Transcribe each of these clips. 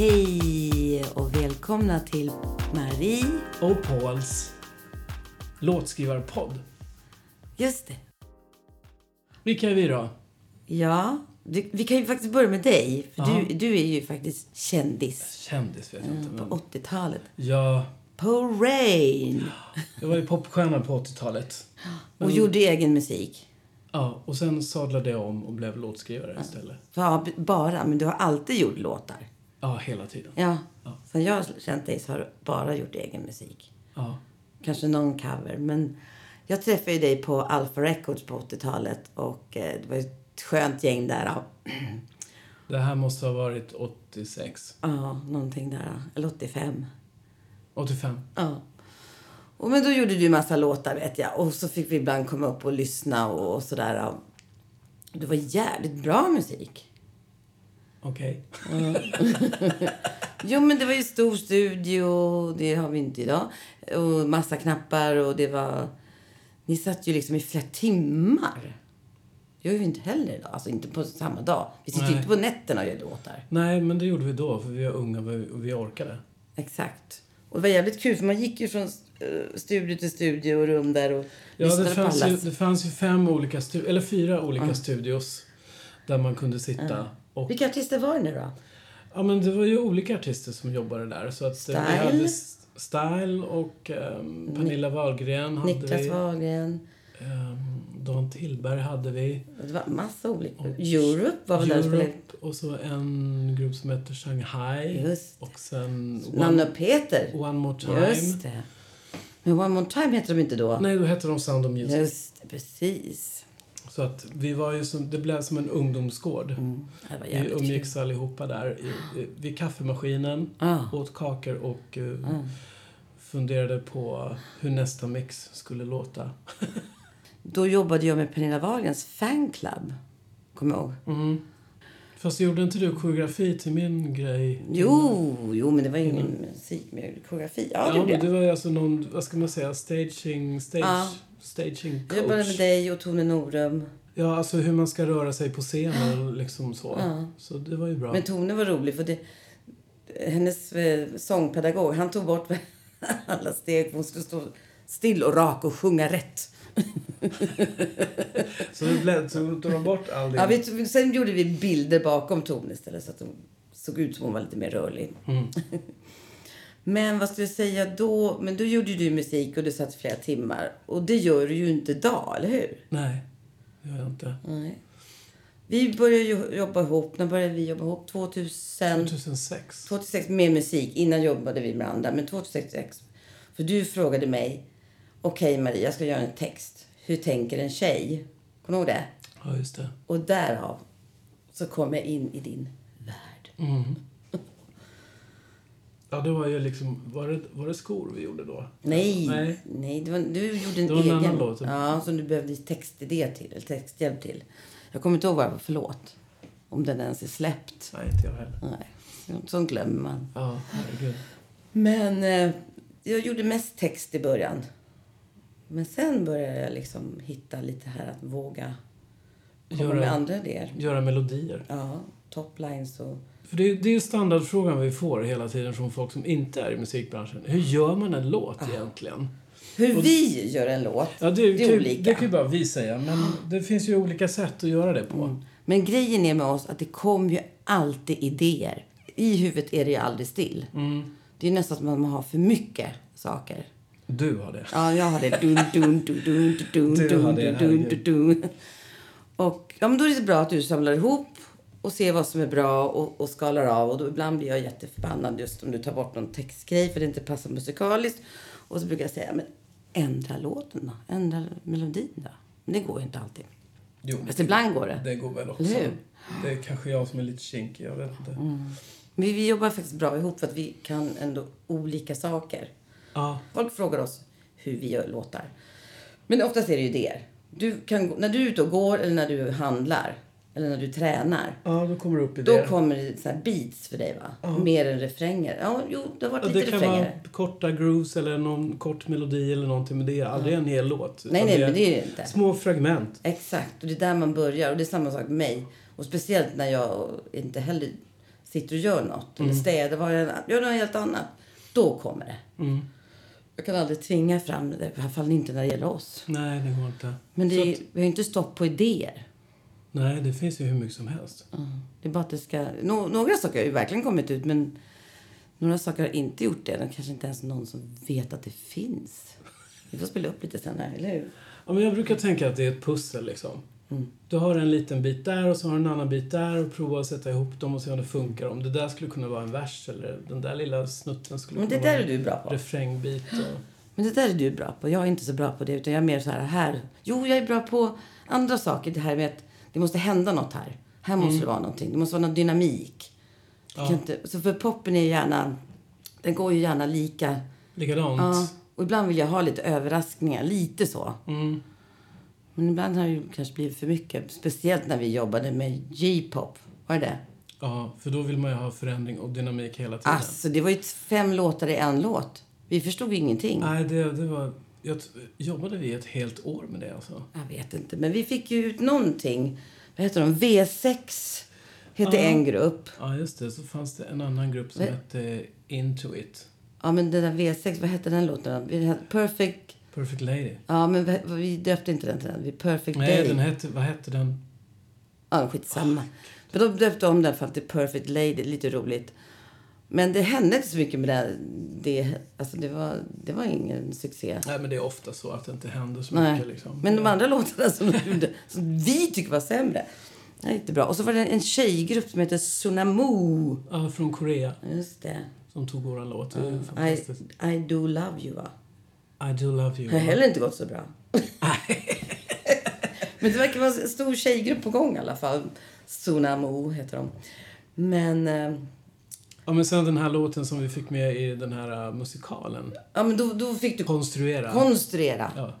Hej och välkomna till Marie. Och Pauls låtskrivarpodd. Just det. Vilka är vi då? Ja, du, vi kan ju faktiskt börja med dig. För Ja. du, du är ju faktiskt kändis Kändis vet jag inte. på Men... 80-talet. Ja, På Rain. jag var ju popstjärna på 80-talet. Och gjorde egen musik. Ja, och sen sadlade jag om och blev låtskrivare istället. Ja, bara. Men du har alltid gjort låtar. Ja, hela tiden. Ja. Ja. Sen jag har känt dig så har du bara gjort egen musik. Ja. Kanske någon cover. Men jag träffade ju dig på Alpha Records på 80-talet. Och eh, det var ett skönt gäng där. Det här måste ha varit 86. ja någonting där. Eller 85. 85. Ja. Och men då gjorde du massa låtar vet jag. Och så fick vi ibland komma upp och lyssna och, och sådär. Det var jävligt bra musik. Okej. Jo men det var ju stor studio, det har vi inte idag. Och massa knappar och det var... Ni satt ju liksom i flera timmar. Det gör vi inte heller idag. Alltså inte på samma dag. Vi sitter Nej. inte på nätterna och gör låtar. Nej, men det gjorde vi då, för vi var unga och vi orkade. Exakt. Och det var jävligt kul för man gick ju från eh, studio till studio och rum där och Ja, lyssnade det på fanns, ju, det fanns ju fem olika, eller fyra olika studios där man kunde sitta. Och, Vilka artister var det nu då? ja, men det var ju olika artister som jobbade där. Så att eh, Style. Vi hade Style och ehm, Pernilla Wahlgren hade Niklas vi. Wahlgren. Ehm, Dan Tillberg hade vi. Det var massa olika. Europe var väl där och. Europe och så en grupp som heter Shanghai. Just Och sen Nanne och Peter. One More Time. Just det. Men One More Time heter de inte då? Nej, då hette de Sound of Music. Just det, precis. Så att vi var ju som, det blev som en ungdomsgård. Mm. Vi jävligt kul. umgicks allihopa där i, i, vid kaffemaskinen, Ah. åt kakor och eh, funderade på hur nästa mix skulle låta. Då jobbade jag med Pernilla Wahlgrens fanclub. Kommer jag ihåg? Mm. Fast gjorde inte du koreografi till min grej? Jo, jo, men det var ju ingen musik med jag gjorde koreografi. Ja, det Ja, men du var ju alltså någon, vad ska man säga, staging, stage, Ja. staging Jag jobbade med coach. dig och Tone Norum. Ja, alltså hur man ska röra sig på scenen liksom så. Ja. Så det var ju bra. Men Tone var rolig för det, hennes eh, sångpedagog, han tog bort alla steg för hon skulle stå still och rak och sjunga rätt. Så det blev, så tog de bort all din... Ja, vi, sen gjorde vi bilder bakom Tone istället så att hon såg ut som hon var lite mer rörlig. Mm. Men vad skulle jag säga då? Men då gjorde du musik och du satt flera timmar. Och det gör du ju inte idag, eller hur? Nej, det gör jag inte. Nej. Vi började jobba ihop. När började vi jobba ihop? 2000, 2006. 2006 med musik. Innan jobbade vi med andra. Men 2006. För du frågade mig. Okej Maria, jag ska göra en text. Hur tänker en tjej? Kommer du ihåg det? Ja, just det. Och därav så kom jag in i din värld. Mm. Ja, det var ju liksom... Var det, var det skor vi gjorde då? Nej, Nej. nej. var, du gjorde en Det var en egen. annan låt. Ja, som du behövde textidé till, eller texthjälp till. Jag kommer inte ihåg vad det var för låt. Om den ens är släppt. Nej, inte jag heller. Nej, sånt- sånt glömmer man. Ja, herregud. Men eh, jag gjorde mest text i början. Men sen började jag liksom hitta lite här att våga komma Göra- med andra idéer. Göra melodier. Ja, toplines och... För det, är- det är ju standardfrågan vi får hela tiden från folk som inte är i musikbranschen. Hur gör man en låt egentligen? Hur Och- vi gör en låt, Ja, det, det är kan, ju- olika. det kan ju bara vi säga. Men det finns ju olika sätt att göra det på. Men grejen är med oss att det kommer ju alltid idéer. I huvudet är det ju aldrig still. Mm. Det är nästan som att man har för mycket saker. Du har det. Ja, jag har det. Dun, dun, dun, dun, dun, Du dun, har det, dun, dun, dun. Och ja, men då är det bra att du samlar ihop och ser vad som är bra och, och skalar av. Och då ibland blir jag jätteförbannad just om du tar bort någon textgrej för det inte passar musikaliskt. Och så brukar jag säga, men ändra låten då. Ändra melodin då. Men det går ju inte alltid. Jo, Fast ibland går det. det går väl också. Det är kanske jag som är lite kinkig, jag vet inte. Men vi, vi jobbar faktiskt bra ihop för att vi kan ändå olika saker. Ja, Folk frågar oss hur vi gör låtar. Men oftast är det ju idéer. Du kan, när du är ute och går eller när du handlar eller när du tränar. ja då kommer det upp Då idéer. kommer det så här beats för dig va? Mer än refränger. Ja, jo, det har varit Ja, lite det kan refränger. vara korta grooves eller någon kort melodi eller någonting, men det är aldrig en hel låt. Nej, nej, men det är det inte. Små fragment. Exakt, och det är där man börjar. Och det är samma sak med mig. Och speciellt när jag inte heller sitter och gör något. Mm. Eller städar, gör något helt annat. Då kommer det. Mm. Jag kan aldrig tvinga fram det, i alla fall inte när det gäller oss. Nej, det går inte. Men det, är- att- vi har ju inte stopp på idéer. Nej, det finns ju hur mycket som helst. Det är bara att det ska... Nå, några saker har ju verkligen kommit ut, men några saker har inte gjort det. Det kanske inte ens någon som vet att det finns. Vi får spela upp lite sen här, eller hur? Ja, men jag brukar tänka att det är ett pussel liksom. Mm. Du har en liten bit där och så har du en annan bit där och prova att sätta ihop dem och se om det funkar. Om det där skulle kunna vara en vers eller den där lilla snutten skulle Men det kunna där vara är du bra på. en refrängbit. Och... Men det där är du bra på. Jag är inte så bra på det. Utan jag är mer så här, här. Jo, jag är bra på andra saker. Det här med att det måste hända något här. Här måste det vara någonting. Det måste vara någon dynamik. Det kan inte, så för poppen är gärna... Den går ju gärna lika. Likadant. Ja, och ibland vill jag ha lite överraskningar. Lite så. Mm. Men ibland har det ju kanske blivit för mycket. Speciellt när vi jobbade med J-pop. Var det? Ja, för då vill man ju ha förändring och dynamik hela tiden. Alltså, det var ju fem låtar i en låt. Vi förstod ingenting. Nej, det, det var... Jag jobbade vi ett helt år med det alltså? Jag vet inte, men vi fick ju ut någonting. Vad heter de? V6 hette Ja. en grupp. Ja, just det. Så fanns det en annan grupp som Men- hette Into It. Ja, men den där V6, vad hette den låten? Perfect... Perfect Lady. Ja, men vi, vi döpte inte den till den. Vi Perfect Nej, Day. den hette... Vad hette den? Ja, skitsamma. Men de döpte om den för att det är Perfect Lady. Lite roligt. Men det hände inte så mycket med det. det alltså, det var, det var ingen succé. Nej, men det är ofta så att det inte händer så Nej. mycket liksom. Men de andra låtarna som, de gjorde, som vi tycker var sämre. Det är inte bra. Och så var det en tjejgrupp som heter Sunamu. Ja, från Korea. Just det. Som tog våran låt. Ju I. I do love you, va? I do love Det you. har heller inte gått så bra. Men det verkar vara en stor tjejgrupp på gång i alla fall. Sunamo heter de. Men, eh, Ja, men sen den här låten som vi fick med i den här uh, musikalen. ja, men då, då fick du Konstruera. konstruera ja.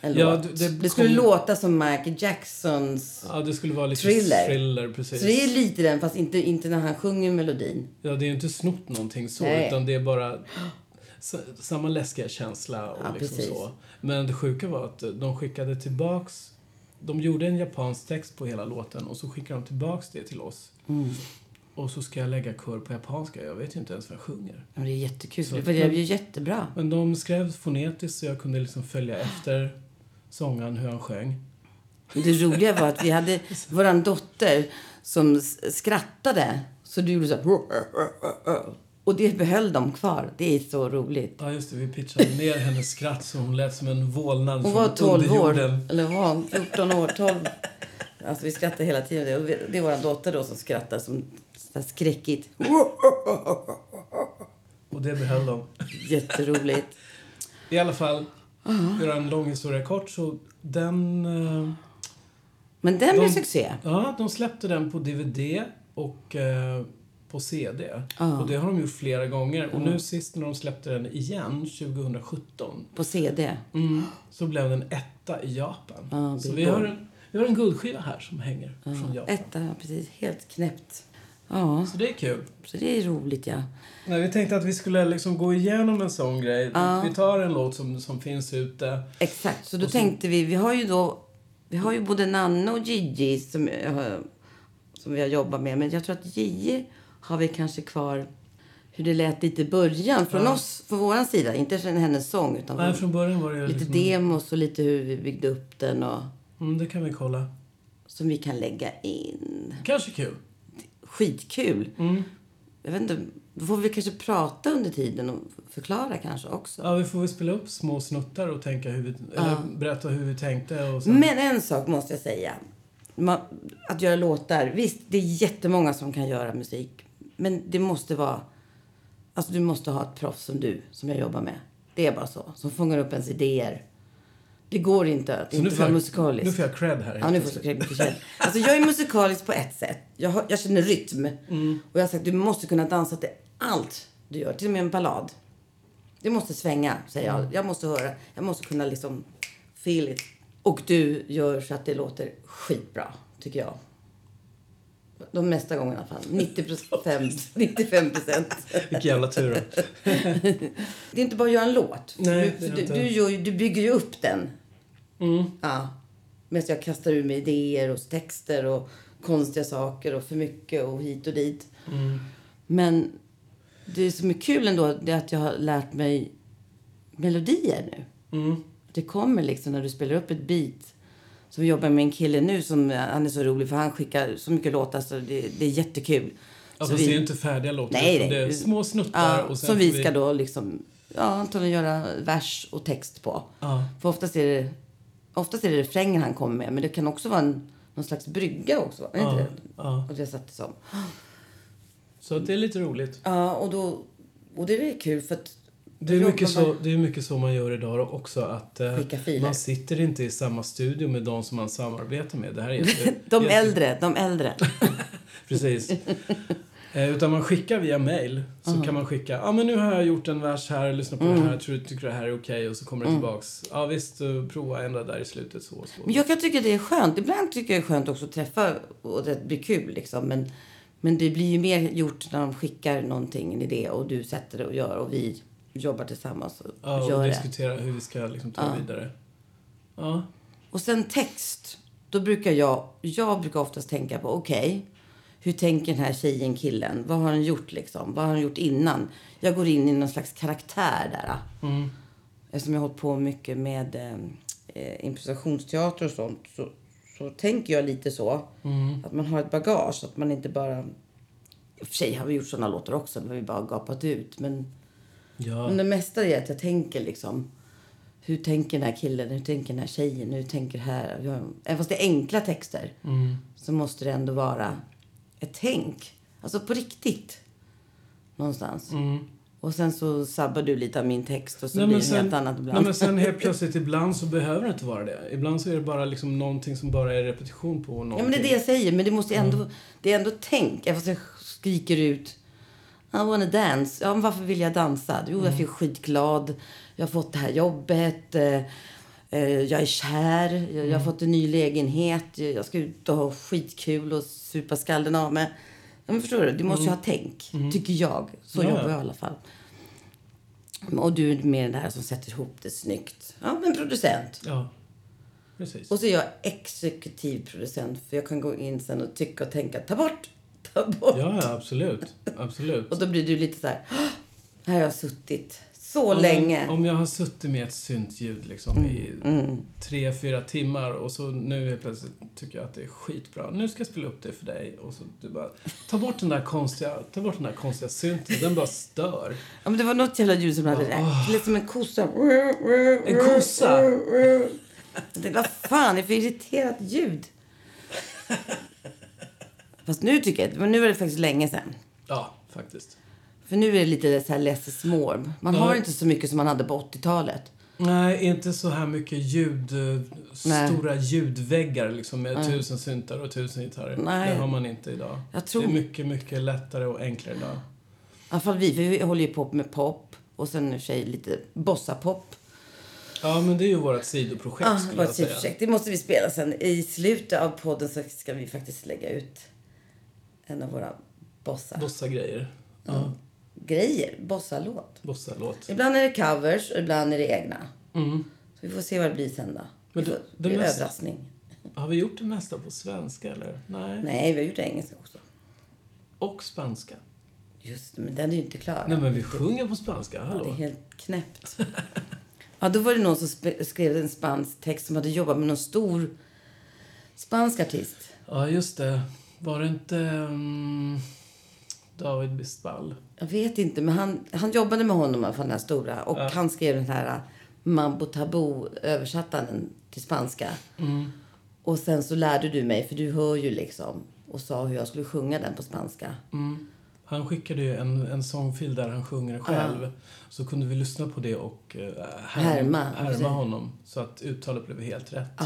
en Ja, låt. det- Det, det skulle kom- låta som Michael Jacksons... ja, det skulle vara lite Thriller. thriller precis. Så det är lite den, fast inte, inte när han sjunger melodin. Ja, det är ju inte snott någonting så, Nej. utan det är bara samma läskiga känsla och Ja, liksom precis. så. Men det sjuka var att de skickade tillbaks de gjorde en japansk text på hela låten och så skickade de tillbaks det till oss. Mm. Och så ska jag lägga kör på japanska. Jag vet ju inte ens vad jag sjunger. Men det är jättekul. Så- det blev ju jättebra. Men de skrev fonetiskt så jag kunde liksom följa efter sångaren hur han sjöng. Det roliga var att vi hade våran dotter som skrattade. Så du gjorde så här... Och det behöll de kvar. Det är så roligt. Ja, just det. Vi pitchade ner hennes skratt så hon lät som en vålnad Hon från var 12 år. Eller var hon 14 år? 12. Alltså vi skrattar hela tiden. Och Det är vår dotter då som skrattar som så skräckigt. Och det behöll de. Jätteroligt. I alla fall, göra en lång historia kort, så den... eh, Men den blev De- succé. Ja, de släppte den på DVD och eh, på CD. Ja. Och det har de gjort flera gånger. Och nu sist när de släppte den igen, 2017, På CD. mm, så blev den etta i Japan. Ja, så vi har, en, vi har en guldskiva här som hänger från Japan. Etta, ja, precis. Helt knäppt. Ja, Så det är kul. så det är roligt ja. Nej, vi tänkte att vi skulle liksom gå igenom en sån grej. Ja. Vi tar en låt som, som finns ute. Exakt. Så då så- tänkte vi, vi har ju då, vi har ju både Nanne och Gigi som, eh, som vi har jobbat med. Men jag tror att Gigi har vi kanske kvar hur det lät lite i början från Ja. oss, från våran sida. Inte från hennes sång utan Nej, från början var det lite liksom, demos och lite hur vi byggde upp den och Mm, det kan vi kolla. som vi kan lägga in. Kanske kul. Skitkul. Mm. Jag vet inte, då får vi kanske prata under tiden och förklara kanske också. Ja, vi får väl spela upp små snuttar och tänka hur vi, eller berätta hur vi tänkte. Och sen, Men en sak måste jag säga. Man, att göra låtar. Visst, det är jättemånga som kan göra musik. Men det måste vara... Alltså du måste ha ett proffs som du, som jag jobbar med. Det är bara så. Som fångar upp ens idéer. Det går inte att Så inte vara jag- musikalisk. Nu får jag cred här. Ja, nu får jag cred. Alltså jag är musikalisk på ett sätt. Jag, jag känner rytm. Och jag har sagt du måste kunna dansa till allt du gör. Till och med en ballad. Det måste svänga, säger jag. Jag måste höra. Jag måste kunna liksom feel it. Och du gör så att det låter skitbra, tycker jag. De mesta gångerna i alla fall. 90 procent, 95 procent. Vilken jävla tur då. Det är inte bara att göra en låt. Nej, du, du, du, gör, du bygger ju upp den. Mm. Ja. Medan jag kastar ur mig idéer och texter och konstiga saker och för mycket och hit och dit. Mm. Men det som är kul ändå är att jag har lärt mig melodier nu. Mm. Det kommer liksom när du spelar upp ett beat. Så vi jobbar med en kille nu som han är så rolig för han skickar så mycket låtar så det, det är jättekul. Ja, så fast det är inte färdiga låtar. Nej. Det är små snuttar. Ja, och sen som vi ska då liksom, ja antagligen göra vers och text på. Ja. För oftast är det, oftast är det refrängen han kommer med. Men det kan också vara en, någon slags brygga också. Är inte Ja, det? ja. Och det satt det som. Så det är lite roligt. Ja, och då, och det är kul för att Det är, mycket så, det är mycket så man gör idag också. Att eh, man sitter inte i samma studio med de som man samarbetar med. Det här är jätte, De jätte- äldre, de äldre. Precis. Eh, utan man skickar via mail. Så kan man skicka, ja ah, men nu har jag gjort en vers här, lyssna på det här, tror du tycker det här är okej? Och så kommer det tillbaks. Ja visst, eh, prova ändra där i slutet så och så. Men jag kan tycka det är skönt. Ibland tycker jag det är skönt också att träffa och det blir kul liksom. Men, men det blir ju mer gjort när de skickar någonting, en idé och du sätter det och gör och vi jobbar tillsammans och Ja, gör och det. diskutera hur vi ska liksom ta det vidare. Ja. Och sen text. Då brukar jag, jag brukar oftast tänka på, okej, hur tänker den här tjejen, killen? Vad har han gjort liksom? Vad har han gjort innan? Jag går in i någon slags karaktär där. Mm. Eftersom jag har hållit på mycket med eh, eh, improvisationsteater och sånt så, så tänker jag lite så. Mm. Att man har ett bagage, att man inte bara... I och för sig har vi gjort såna låtar också, där vi bara gapat ut. Men, Ja. men det mesta är att jag tänker liksom... Hur tänker den här killen? Hur tänker den här tjejen? Hur tänker här? Även fast det är enkla texter Mm. så måste det ändå vara ett tänk. Alltså på riktigt. Någonstans. Mm. Och sen så sabbar du lite av min text och så Nej, blir det helt annat ibland. nej, men sen helt plötsligt, ibland så behöver det inte vara det. Ibland så är det bara liksom någonting som bara är repetition på någonting. Ja, men det är det jag säger. Men det måste ändå... Mm. Det är ändå tänk. Även fast jag skriker ut I wanna dance. Ja, varför vill jag dansa? Jo, Mm. jag är skitglad. Jag har fått det här jobbet. eh, eh, Jag är kär. Jag, jag Mm. har fått en ny lägenhet. Jag jag ska ut och ha skitkul och supa skallen av mig. Ja, men förstår du? Du måste ju ha tänk. Tycker jag. Så Mm. Ja, jobbar ja. jag i alla fall. Och du är mer den där som sätter ihop det snyggt. Ja, men producent. Ja, precis. Och så är jag exekutiv producent för jag kan gå in sen och tycka och tänka ta bort, ta bort. Ja, ja, absolut. Absolut. Och då blir du lite så här, "Åh, här har jag suttit så Om- länge. Om jag har suttit med ett syntljud liksom i Mm. tre, fyra timmar och så nu helt plötsligt tycker jag att det är skitbra. Nu ska jag spela upp det för dig. Och så du bara, ta bort den där konstiga, ta bort den där konstiga synten. Den bara stör. Ja, men det var något jävla ljud som hade det. Det lät som en kossa. En kossa? Jag tänkte, vad fan, det är för irriterat ljud. Fast nu tycker jag, men nu var det faktiskt länge sedan. Ja, faktiskt. För nu är det lite så här less is more. Man har inte så mycket som man hade på 80-talet. Nej, inte så här mycket ljud, eh, Nej. stora ljudväggar liksom med tusen syntar och tusen gitarrer. Nej. Det har man inte idag. Jag tror- Det är mycket, mycket lättare och enklare idag. I alla fall vi, för vi håller ju på med pop. Och sen i och sig lite bossa-pop. Ja, men det är ju vårt sidoprojekt Ja, skulle vårt sidoprojekt. Det måste vi spela sen. I slutet av podden så ska vi faktiskt lägga ut en av våra bossa Bossa-grejer. Ja, grejer. Bossa-låt. bossa-låt. Ibland är det covers och ibland är det egna. Mm. Så vi får se vad det blir sen då. Men får, det det mest- överraskning. Har vi gjort det mesta på svenska eller? Nej. Nej, vi har gjort det engelska också. Och spanska. Just men den är ju inte klar. Nej, men vi sjunger på spanska. Ja, det är Hallå? helt knäppt. ja, då var det någon som skrev en spansk text som hade jobbat med någon stor spansk artist. Ja, just det. Var det inte um, David Bisbal? Jag vet inte, men han, han jobbade med honom, i alla fall, den här stora. Och han skrev den här uh, Mambo Taboo, översatte den till spanska. Mm. Och sen så lärde du mig, för du hör ju liksom, och sa hur jag skulle sjunga den på spanska. Mm. Han skickade ju en, en sångfil där han sjunger själv. Så kunde vi lyssna på det och uh, Härma, härma honom. Så att uttalet blev helt rätt. Du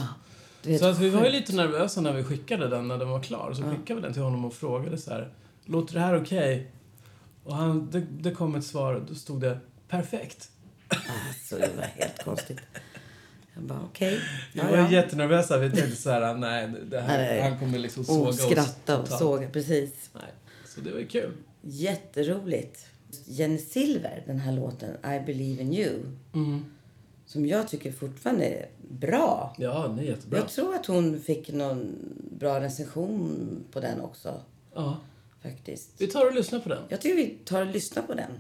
vet, Så att vi var ju lite nervösa när vi skickade den, när den var klar. Så skickade vi den till honom och frågade så här. Låter det här okej? Och han, det, det kom ett svar, då stod det perfekt. Alltså, det var helt konstigt. Jag bara, okej. Vi Ja, var ja. jättenervösa. Vi tänkte så här, nej, det här, Nej, han kommer liksom såga Och skratta och totalt. såga, precis. Nej, så det var ju kul. Jätteroligt. Jenny Silver, den här låten I believe in you. Mm. Som jag tycker fortfarande är bra. Ja, det är jättebra. Jag tror att hon fick någon bra recension på den också. Ja. Faktiskt. Vi tar och lyssnar på den. Jag tycker vi tar och lyssnar på den.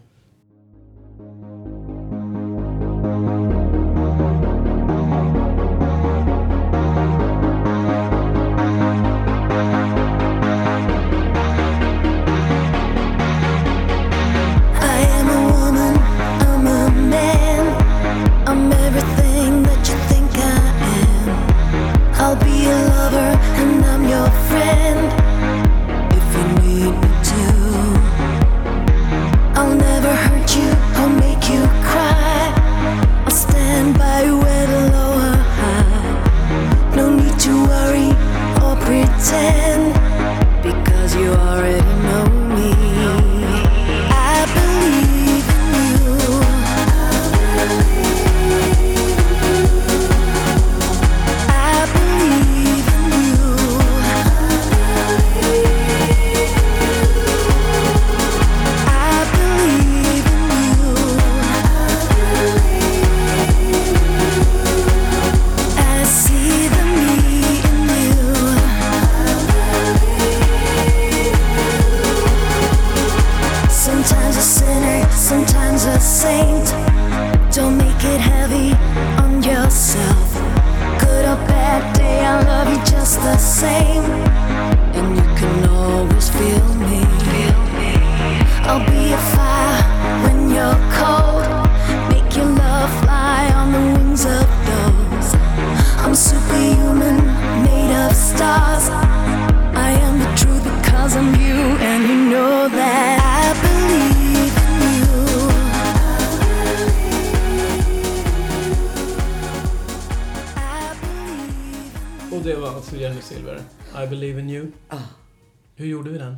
Hur gjorde vi den?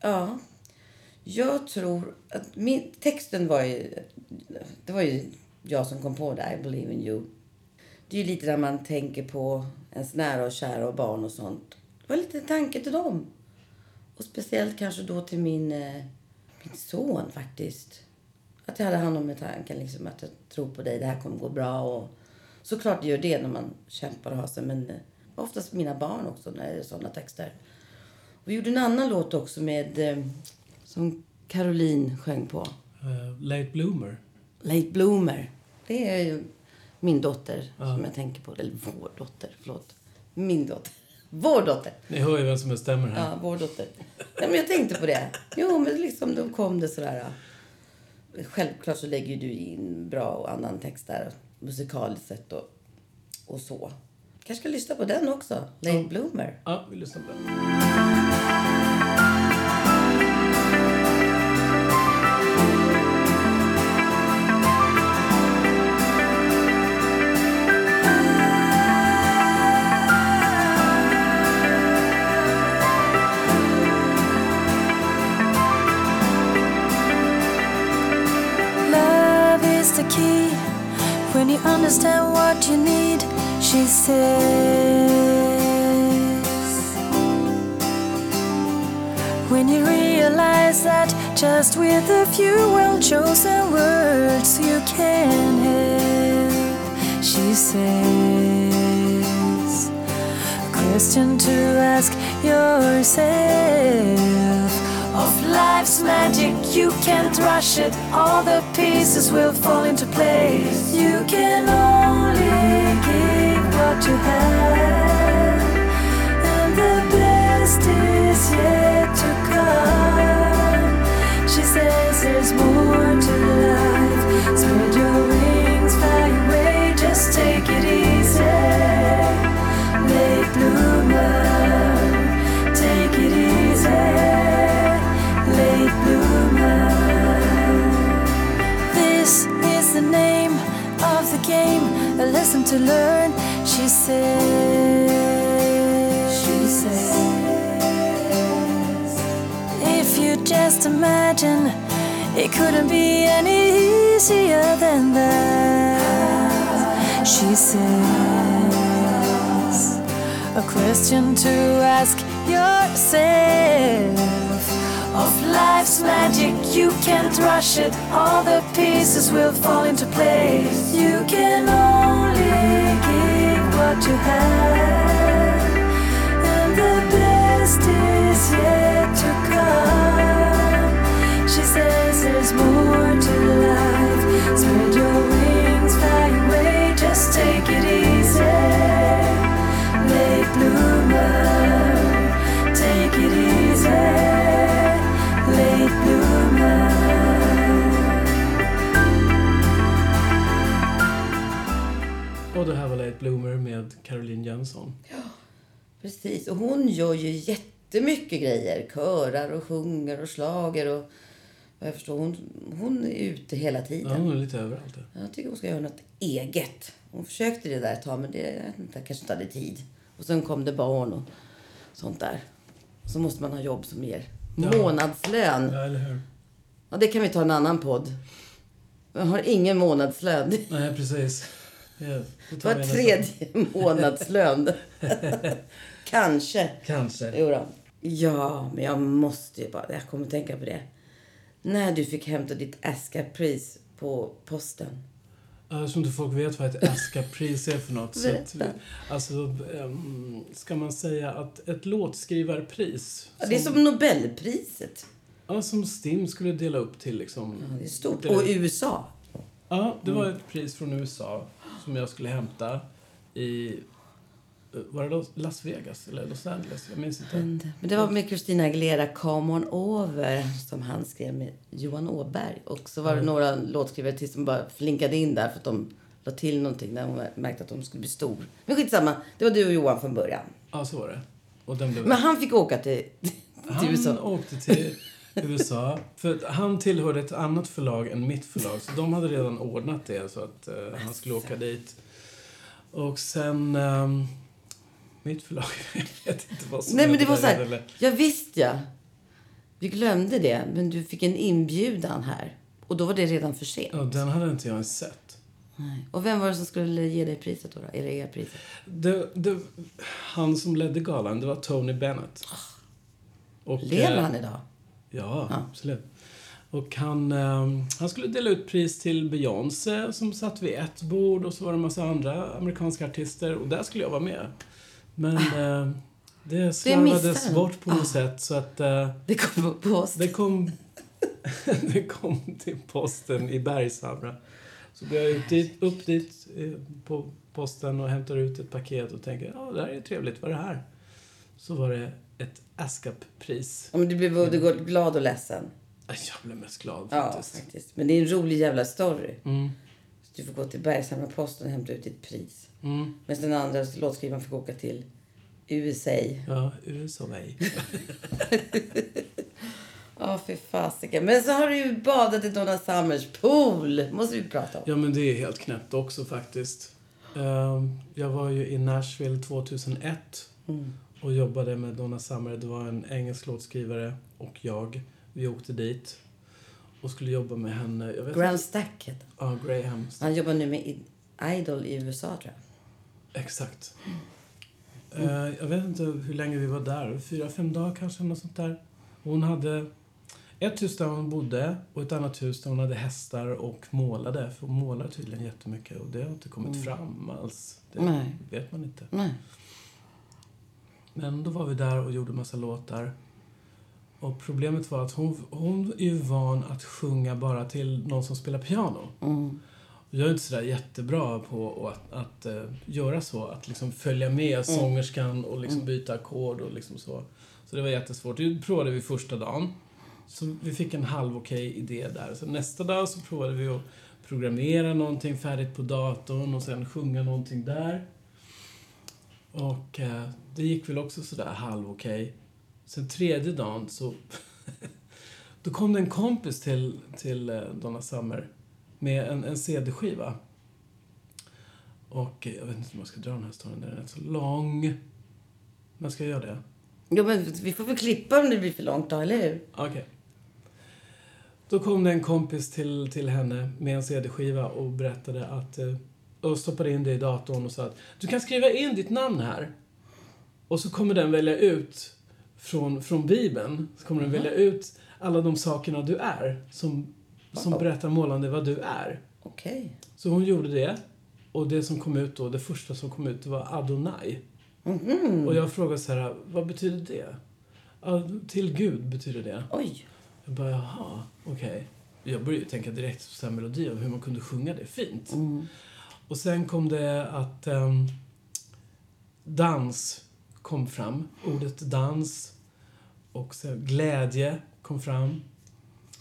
Ja. Jag tror att min, texten var ju... Det var ju jag som kom på det, I believe in you. Det är ju lite där man tänker på ens nära och kära och barn och sånt. Det var lite en tanke till dem. Och speciellt kanske då till min, eh, min son faktiskt. Att jag hade hand om med tanken liksom att jag tror på dig, det här kommer gå bra. Och såklart det gör det när man kämpar och har sig. Men eh, oftast mina barn också när det är sådana texter. Vi gjorde en annan låt också med eh, som Caroline sjöng på. Uh, late Bloomer. Late Bloomer. Det är ju min dotter Ja. som jag tänker på. Eller vår dotter, förlåt. Min dotter. Vår dotter. Ni hör ju vem som bestämmer här. Ja, vår dotter. Nej, men jag tänkte på det. Jo, men liksom då kom det sådär. Självklart så lägger du in bra och annan text där. Musikaliskt sett och, och så. Kanske ska lyssna på den också. Late Ja. Bloomer. Ja, vi lyssnar på den. Love is the key when you understand what you need, she says. That just with a few well chosen words you can help, she says. A question to ask yourself of life's magic, you can't rush it. All the pieces will fall into place. You can only give what you have, and the best is yet to come. She says there's more to life. Spread your wings, fly away, just take it easy. Late bloomer, take it easy. Late bloomer. This is the name of the game, a lesson to learn. She says. just imagine it couldn't be any easier than that. She says, A question to ask yourself. Of life's magic, you can't rush it. All the pieces will fall into place. You can only give what you have, and the best is yet to come. Och det här var Late Bloomer med Caroline Jönsson. Ja, precis. Och hon gör ju jättemycket grejer. Körar och sjunger och slager och vad jag förstår, hon, hon är ute hela Ja, tiden. hon är lite överallt. där. Jag tycker hon ska göra något eget. Hon försökte det där ett tag, men det inte, kanske inte hade tid. Och sen kom det barn och sånt där. Så måste man ha jobb som ger Ja. månadslön. Ja, eller hur? Ja, det kan vi ta en annan podd. Jag har ingen månadslön. Nej, precis. Ja, det Var tredje månadslön. Kanske. Kanske. Jo då. Ja, men jag måste ju bara... Jag kommer att tänka på det. När du fick hämta ditt Asca-pris på posten. Jag tror inte folk vet vad ett Aska-pris är för något. Så att, alltså, ehm, ska man säga att ett låtskrivarpris Ja, det är som Nobelpriset. ja, som STIM skulle dela upp till liksom... Ja, det är stort. Och USA. Ja, det var ett pris från USA som jag skulle hämta i... eh, Var det Las Vegas eller Los Angeles? Jag minns inte. Men det var med Christina Aguilera, Come on over, som han skrev med Johan Åberg. Och så var det några låtskrivare till som bara flinkade in där för att de la till någonting när de märkte att de skulle bli stor. Men skitsamma, det var du och Johan från början. Ja, så var det. Och den blev... Men han fick åka till, till Han USA. åkte till USA. För att han tillhörde ett annat förlag än mitt förlag. Så de hade redan ordnat det så att eh, han skulle åka dit. Och sen... ehm, mitt förlag, jag vet inte vad som Nej men det var så här, eller- ja visst ja. Vi glömde det, men du fick en inbjudan här. Och då var det redan för sent. Ja, den hade inte jag ens sett. Nej. Och vem var det som skulle ge dig priset då? då? Eller er priset? Det, det, han som ledde galan, det var Tony Bennett. Och, Lever eh, han idag? Ja, absolut. Och han, ehm, han skulle dela ut pris till Beyoncé som satt vid ett bord och så var det en massa andra amerikanska artister och där skulle jag vara med. Men eh, det slarvades bort på något sätt så att eh, Det kom på post. det kom det kom till posten i Bergshamra. Så går jag ut dit, upp dit eh, på posten och hämtar ut ett paket och tänker ja, det här är trevligt, vad är det här? Så var det ett ASCAP-pris. Ja, men du blev både glad och ledsen. Jag blev mest glad Ja, faktiskt. faktiskt. Men det är en rolig jävla story. Mm. Så du får gå till Bergshamra posten och hämta ut ditt pris. Mm. Medan den andra låtskrivaren fick åka till USA. Ja, USA. Ja, fy fasiken. Men så har du ju badat i Donna Summers pool. måste vi prata om. Ja, men det är helt knäppt också faktiskt. Ehm, Jag var ju i Nashville 2001 Mm. och jobbade med Donna Summer. Det var en engelsk låtskrivare och jag. Vi åkte dit och skulle jobba med henne. Jag vet inte. Stack heter Ja, Graham. han. Han jobbar nu med Idol i USA, tror jag. Exakt. Eh, jag vet inte hur länge vi var där. Fyra, fem dagar kanske, något sånt där. Hon hade ett hus där hon bodde och ett annat hus där hon hade hästar och målade. För hon målar tydligen jättemycket och det har inte kommit fram alls. Det Nej. vet man inte. Nej. Men då var vi där och gjorde massa låtar. Och problemet var att hon, hon är ju van att sjunga bara till någon som spelar piano. Mm. Jag är inte sådär jättebra på att, att eh, göra så. Att liksom följa med sångerskan och liksom byta ackord och liksom så. Så det var jättesvårt. Det provade vi första dagen. Så vi fick en halv okej idé där. Så nästa dag så provade vi att programmera någonting färdigt på datorn och sen sjunga någonting där. Och eh, det gick väl också sådär halv okej. Sen tredje dagen så... då kom det en kompis till, till eh, Donna Summer med en, en CD-skiva. Och eh, jag vet inte om jag ska dra den här storyn, den är rätt så lång. Men ska jag göra det? Jo, men vi får väl klippa om det blir för långt då, eller hur? Okej. Då kom det en kompis till, till henne med en CD-skiva och berättade att... eh, Och stoppade in det i datorn och sa att du kan skriva in ditt namn här. Och så kommer den välja ut från, från Bibeln, så kommer den välja ut alla de sakerna du är. Som, som berättar målande vad du är. Okej. Så hon gjorde det. Och det som kom ut då, det första som kom ut, var Adonai. Och jag frågade så här, vad betyder det? Till Gud betyder det. Oj. Jag bara, jaha, okej. Jag började tänka direkt på så här melodi och hur man kunde sjunga det fint. Och sen kom det att ehm, dans kom fram. Ordet dans. Och sen glädje kom fram.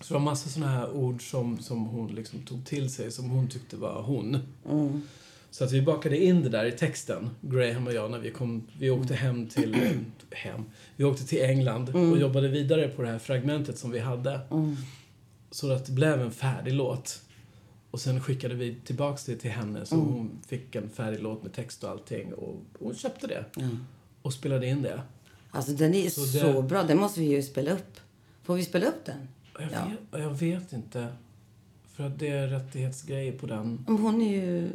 Så det var massa såna här ord som, som hon liksom tog till sig, som hon tyckte var hon. Så att vi bakade in det där i texten, Graham och jag, när vi kom, vi åkte hem till, hem, vi åkte till England och jobbade vidare på det här fragmentet som vi hade. Så att det blev en färdig låt. Och sen skickade vi tillbaks det till henne så hon fick en färdig låt med text och allting och hon köpte det. Och spelade in det. Alltså den är Så så, det- bra. Den måste vi ju spela upp. Får vi spela upp den? Jag, Ja. vet, jag vet inte. För att det är rättighetsgrejer på den. Hon är ju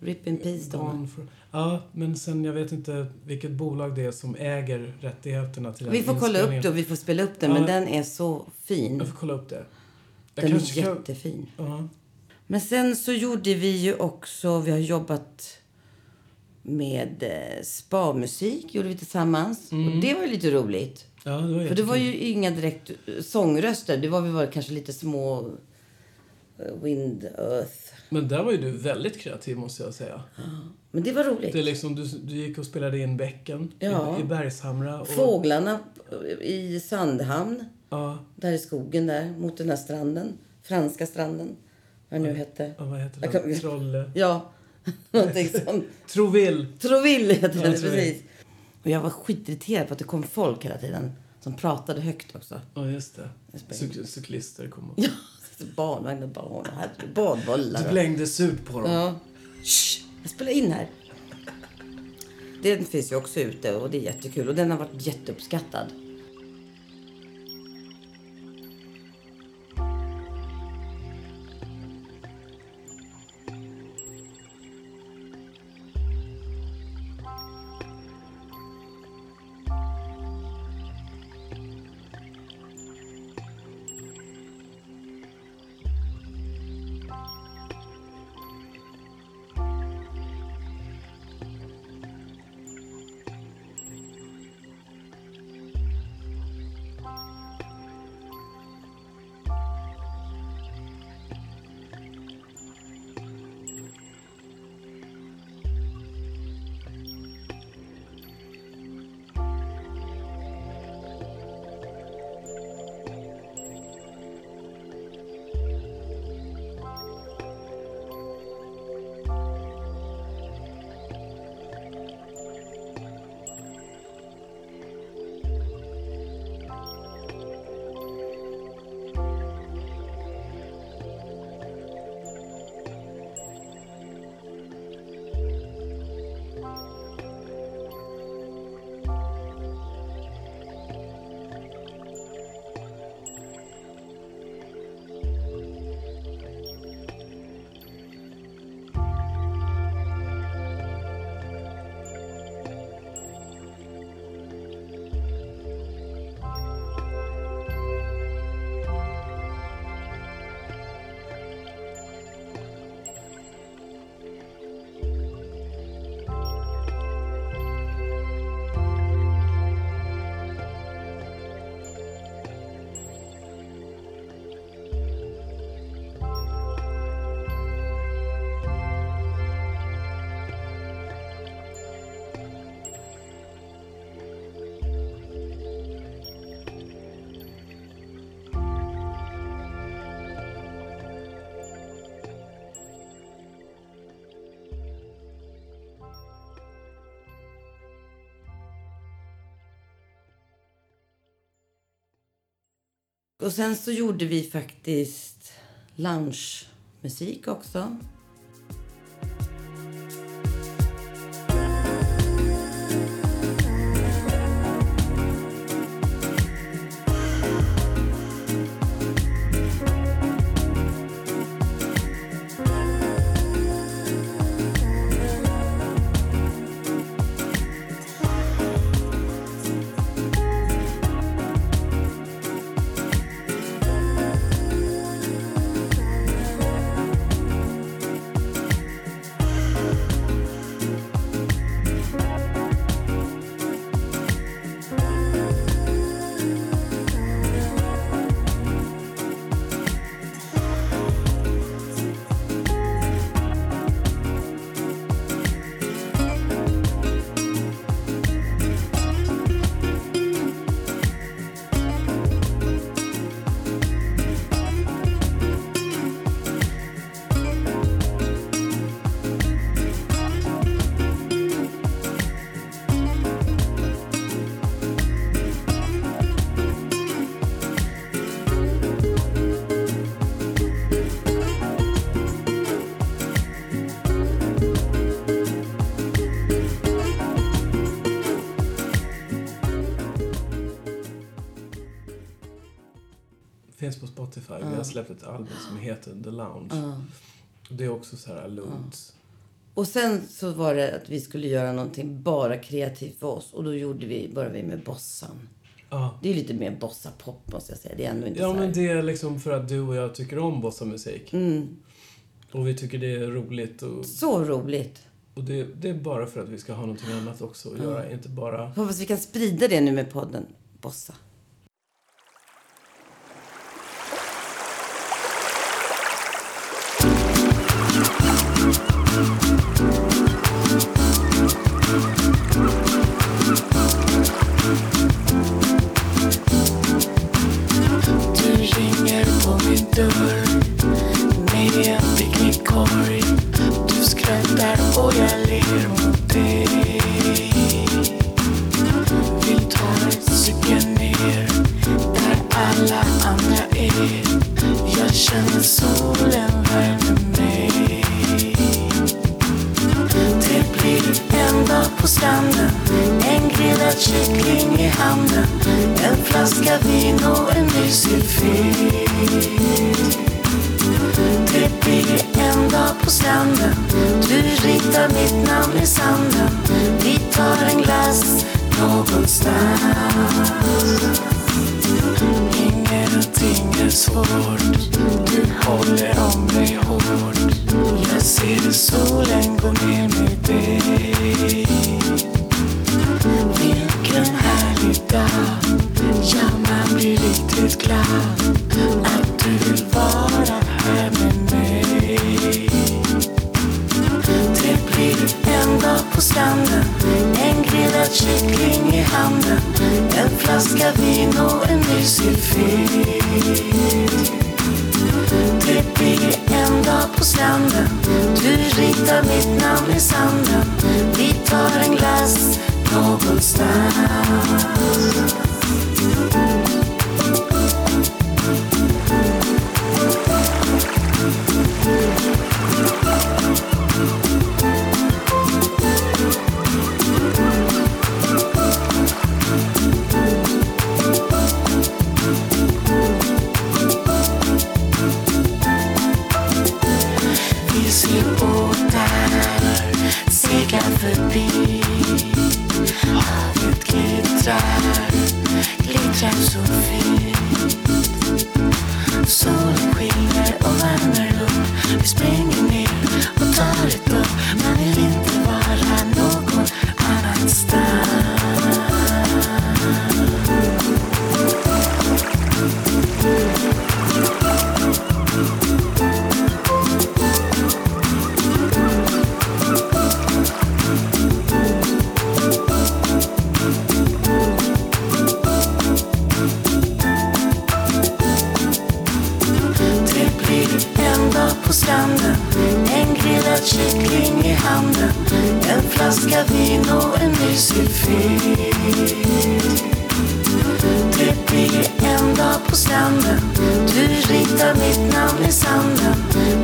Rip in Peace då. Ja, men sen jag vet inte vilket bolag det är som äger rättigheterna till den Vi får kolla upp det och vi får spela upp den. Ja. Men den är så fin. Jag får kolla upp det. Jag Den är kanske kan- jättefin. Ja. Men sen så gjorde vi ju också, vi har jobbat med eh, spa-musik, gjorde vi tillsammans. Och det var ju lite roligt. Ja, det var För det var ju inga direkt eh, sångröster. Det var vi var kanske lite små eh, Wind, Earth. Men där var ju du väldigt kreativ måste jag säga. Men det var roligt. Det är liksom, du, du gick och spelade in bäcken Ja. i, i Bergshamra. Och, Fåglarna i Sandhamn, Ja, där i skogen där, mot den här stranden. Franska stranden. Vad nu hette. ja, vad heter kan- Trolle... Ja, någonting sånt. Troville! Troville heter Ja, det, precis. Och jag var skitirriterad på att det kom folk hela tiden som pratade högt också. Ja, just det. Jag spelar- Cyk- cyklister kom och... Ja, barnvagnar, barn, herregud, badbollar. Du blängde surt på dem. Ja. Shh, jag spelar in här. Den finns ju också ute och det är jättekul. Och den har varit jätteuppskattad. Och sen så gjorde vi faktiskt loungemusik också. Finns på Spotify. Vi har släppt ett album som heter The Lounge. Det är också så här lugnt. Och sen så var det att vi skulle göra någonting bara kreativt för oss. Och då gjorde vi, började vi med bossan. Ja. Det är lite mer bossa-pop måste jag säga. Det är ändå inte Ja, så här. men det är liksom för att du och jag tycker om bossamusik. Mm. Och vi tycker det är roligt. Och, Så roligt. och det, det är bara för att vi ska ha någonting annat också att göra. Inte bara... Hoppas vi kan sprida det nu med podden Bossa. Dörr med en picknickkorg. Du skrattar och jag ler mot dig. Vill ta ett cykel ner där alla andra är. Jag känner solen värmer mig. Det blir en dag på stranden grillad kyckling i handen En flaska vin och en mysig filt Det blir en dag på stranden Du ritar mitt namn i sanden. Vi tar en glass någonstans. Ingenting är svårt Du håller om mig hårt. Jag ser solen gå ner med dig en härlig dag Ja, man blir riktigt glad Att du vill vara här med mig det blir en dag på stranden En grillad kyckling i handen En flaska vin och en mysig filt Det blir en dag på stranden Du ritar mitt namn i sanden. Vi tar en glass någonstans. Stranden. En grillad kyckling i handen. En flaska vin och en mysig filt. Det blir en dag på stranden. Du ritar mitt namn i sanden.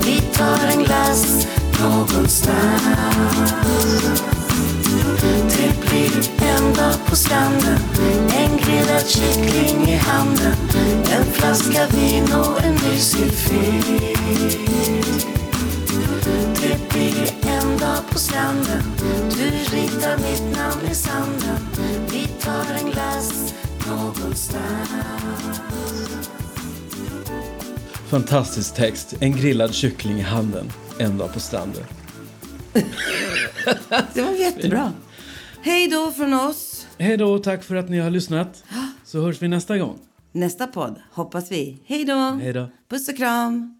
Vi tar en glass någonstans blir en dag på stranden En grillad kyckling i handen En flaska vin och en mysig filt Det blir en dag på stranden Du ritar mitt namn i sanden Vi tar en glass någonstans Fantastisk text. En grillad kyckling i handen. En dag på stranden. Det var jättebra. Hej då från oss. Hej då och tack för att ni har lyssnat. Så hörs vi nästa gång. Nästa podd hoppas vi. Hej då. Hej då. Puss och kram.